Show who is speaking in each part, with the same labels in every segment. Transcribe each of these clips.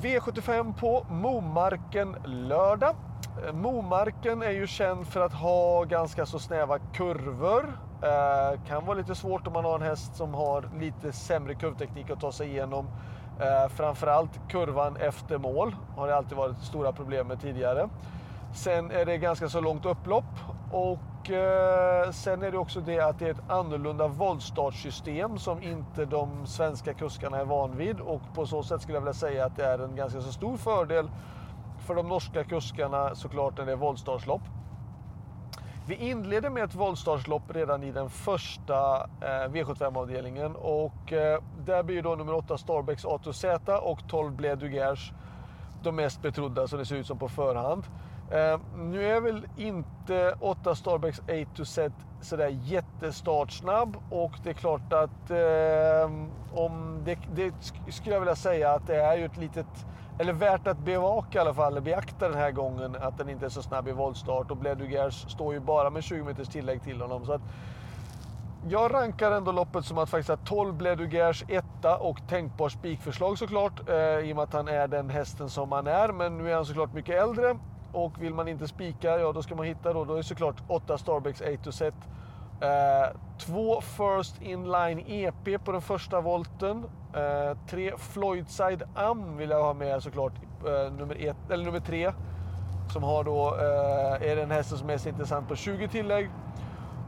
Speaker 1: V75 på Momarken lördag. Eh, Momarken är ju känd för att ha ganska så snäva kurvor. Eh, kan vara lite svårt om man har en häst som har lite sämre kurvteknik att ta sig igenom. Eh, framförallt kurvan efter mål har det alltid varit stora problem med tidigare. Sen är det ganska så långt upplopp och eh, sen är det också det att det är ett annorlunda voltstartsystem som inte de svenska kuskarna är van vid. Och på så sätt skulle jag vilja säga att det är en ganska så stor fördel för de norska kuskarna såklart när det är voltstartslopp. Vi inleder med ett voltstartslopp redan i den första eh, V75-avdelningen och eh, där blir då nummer 8 Starbucks A2Z och 12 Bled Dugers de mest betrodda som det ser ut som på förhand. Eh, nu är väl inte 8 Starbecks A to set sådär jättestartsnabb och det är klart att eh, om det, det skulle jag vilja säga att det är ju ett litet eller värt att bevaka i alla fall, beakta den här gången att den inte är så snabb i voltstart och Bledugers står ju bara med 20 meters tillägg till honom. Så att jag rankar ändå loppet som att faktiskt ha 12 Bledugers etta och tänkbar spikförslag såklart eh, i och med att han är den hästen som han är. Men nu är han såklart mycket äldre och vill man inte spika, ja då ska man hitta då, då är såklart 8 Starbecks A to set. Eh, två First In Line EP på den första volten. Eh, tre Floydside Am vill jag ha med såklart, eh, nummer, ett, eller nummer tre. Som har då, eh, är den hästen som är mest intressant på 20 tillägg.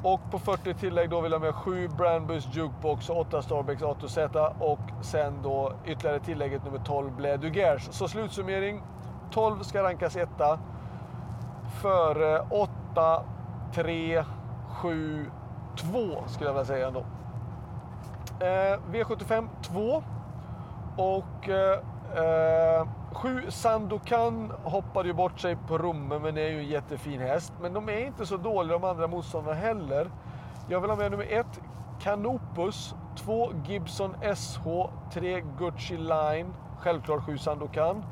Speaker 1: Och på 40 tillägg då vill jag ha med 7 Brandbus Jukebox, 8 Starbucks A2Z och sen då ytterligare tillägget nummer 12 Bled Dugers. Så slutsummering, 12 ska rankas etta före 8, 3, 7, 2 skulle jag vilja säga ändå. Eh, V75 2 och eh, eh Sju Sandokan hoppade ju bort sig på Romme men det är ju en jättefin häst. Men de är inte så dåliga de andra motståndarna heller. Jag vill ha med nummer ett Canopus, två Gibson SH, tre Gucci Line, självklart sju Sandokan.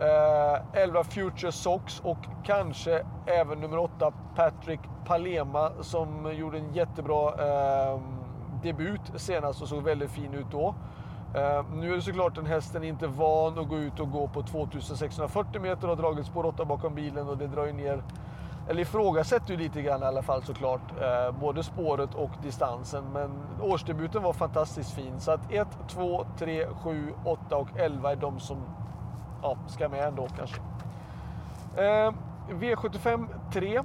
Speaker 1: Eh, 11 Future Sox och kanske även nummer 8 Patrick Palema som gjorde en jättebra eh, debut senast och såg väldigt fin ut då. Eh, nu är det såklart den hästen inte van att gå ut och gå på 2640 meter och har dragit spår 8 bakom bilen och det drar ju ner eller ifrågasätter ju lite grann i alla fall såklart. Eh, både spåret och distansen. Men årsdebuten var fantastiskt fin. Så att 1, 2, 3, 7, 8 och 11 är de som ja, ska med ändå kanske. Eh, V75 3.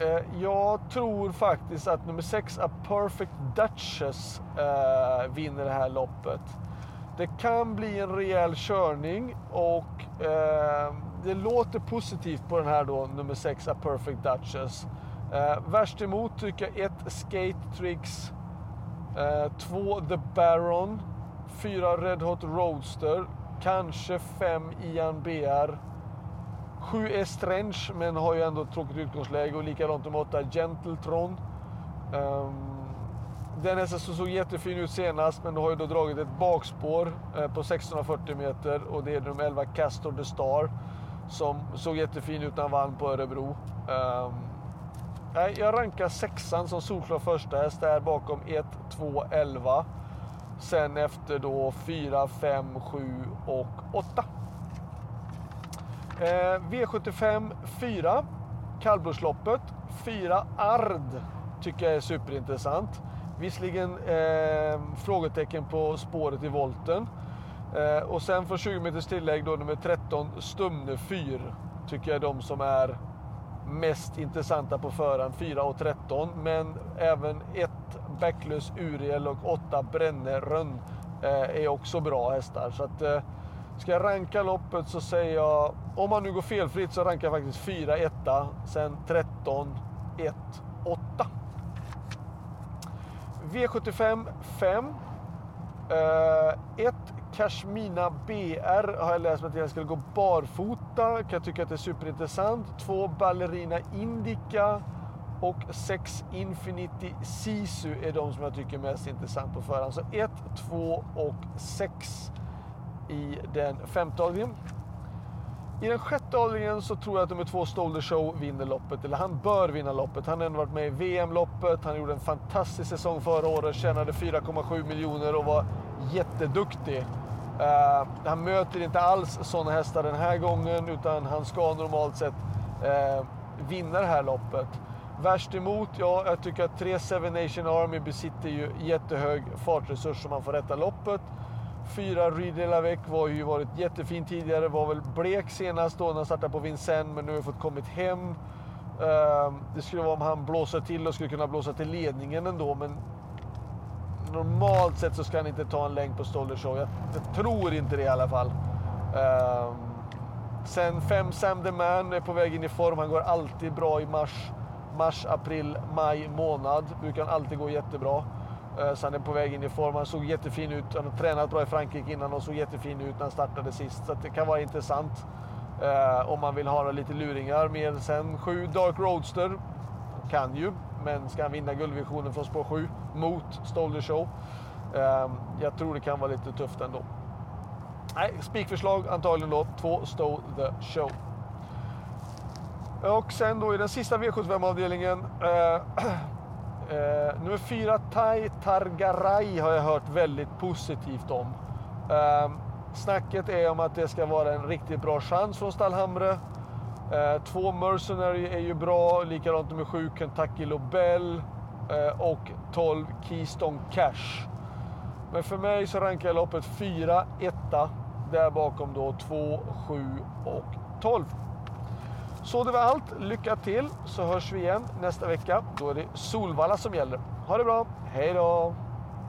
Speaker 1: Eh, jag tror faktiskt att nummer 6, A Perfect Duchess, eh, vinner det här loppet. Det kan bli en rejäl körning och eh, det låter positivt på den här då, nummer 6, A Perfect Duchess. Värst emot tycker jag 1 Skate Tricks, 2 The Baron, 4 Red Hot Roadster, kanske 5 Ian BR. 7 Estrange, men har ju ändå ett tråkigt utgångsläge och likadant med 8 Gentletron. Um, ehm, den hästen som såg jättefin ut senast, men har ju då dragit ett bakspår eh, på 1640 meter och det är nummer 11 Castor the Star som såg jättefin ut när han vann på Örebro. Um, jag rankar sexan som solklar första häst där bakom 1, 2, 11. Sen efter då 4, 5, 7 och 8. Eh, V75 4. Kallblodsloppet. 4 Ard tycker jag är superintressant. Visserligen eh, frågetecken på spåret i volten. Eh, och sen från 20 meters tillägg då nummer 13 Stumne 4. Tycker jag är de som är mest intressanta på förhand. 4 och 13. Men även 1 Backlös Uriel och 8 Brännerön eh, är också bra hästar. Så att, eh, ska jag ranka loppet så säger jag, om man nu går felfritt så rankar jag faktiskt 4 1 sen 13 1 8. V75 5. 1 Kashmina BR har jag läst mig att jag skulle gå barfota. Kan jag tycka att det är superintressant. 2 Ballerina Indica och 6 Infinity Sisu är de som jag tycker är mest intressant på förhand. Så 1, 2 och 6 i den femte avdelningen. I den sjätte avdelningen så tror jag att nummer två Stolder Show vinner loppet. Eller han bör vinna loppet. Han har ändå varit med i VM-loppet. Han gjorde en fantastisk säsong förra året. Tjänade 4,7 miljoner och var jätteduktig. Uh, han möter inte alls sådana hästar den här gången utan han ska normalt sett uh, vinna det här loppet. Värst emot, ja, jag tycker att 3 Seven Nation Army besitter ju jättehög fartresurs som man får rätta loppet. Fyra Reed Lavec var ju varit jättefin tidigare, var väl blek senast då när han startade på Vincennes men nu har vi fått kommit hem. Ehm, det skulle vara om han blåser till och skulle kunna blåsa till ledningen ändå men normalt sett så ska han inte ta en längd på Stolder Show. Jag, jag, tror inte det i alla fall. Ehm, sen 5 Sam the Man är på väg in i form. Han går alltid bra i mars, mars april, maj månad. Brukar han alltid gå jättebra. Eh, Så han är på väg in i form. Han såg jättefin ut. Han har tränat bra i Frankrike innan och såg jättefin ut när han startade sist. Så det kan vara intressant eh, om man vill ha lite luringar. Med sen 7 Dark Roadster kan ju, men ska han vinna guldvisionen från spår 7 mot Stolder Show? Eh, jag tror det kan vara lite tufft ändå. Nej, spikförslag antagligen då. Två Stole the Show. Och sen då i den sista V75-avdelningen. Eh, eh, nummer fyra, Tai Targaray har jag hört väldigt positivt om. Eh, snacket är om att det ska vara en riktigt bra chans från Stallhamre. Eh, två Mercenary är ju bra, likadant nummer sju Kentucky Lobel eh, och 12 Keystone Cash. Men för mig så rankar jag loppet 4, 1, där bakom då 2, 7 och 12. Så det var allt. Lycka till så hörs vi igen nästa vecka. Då är det Solvalla som gäller. Ha det bra. Hej då!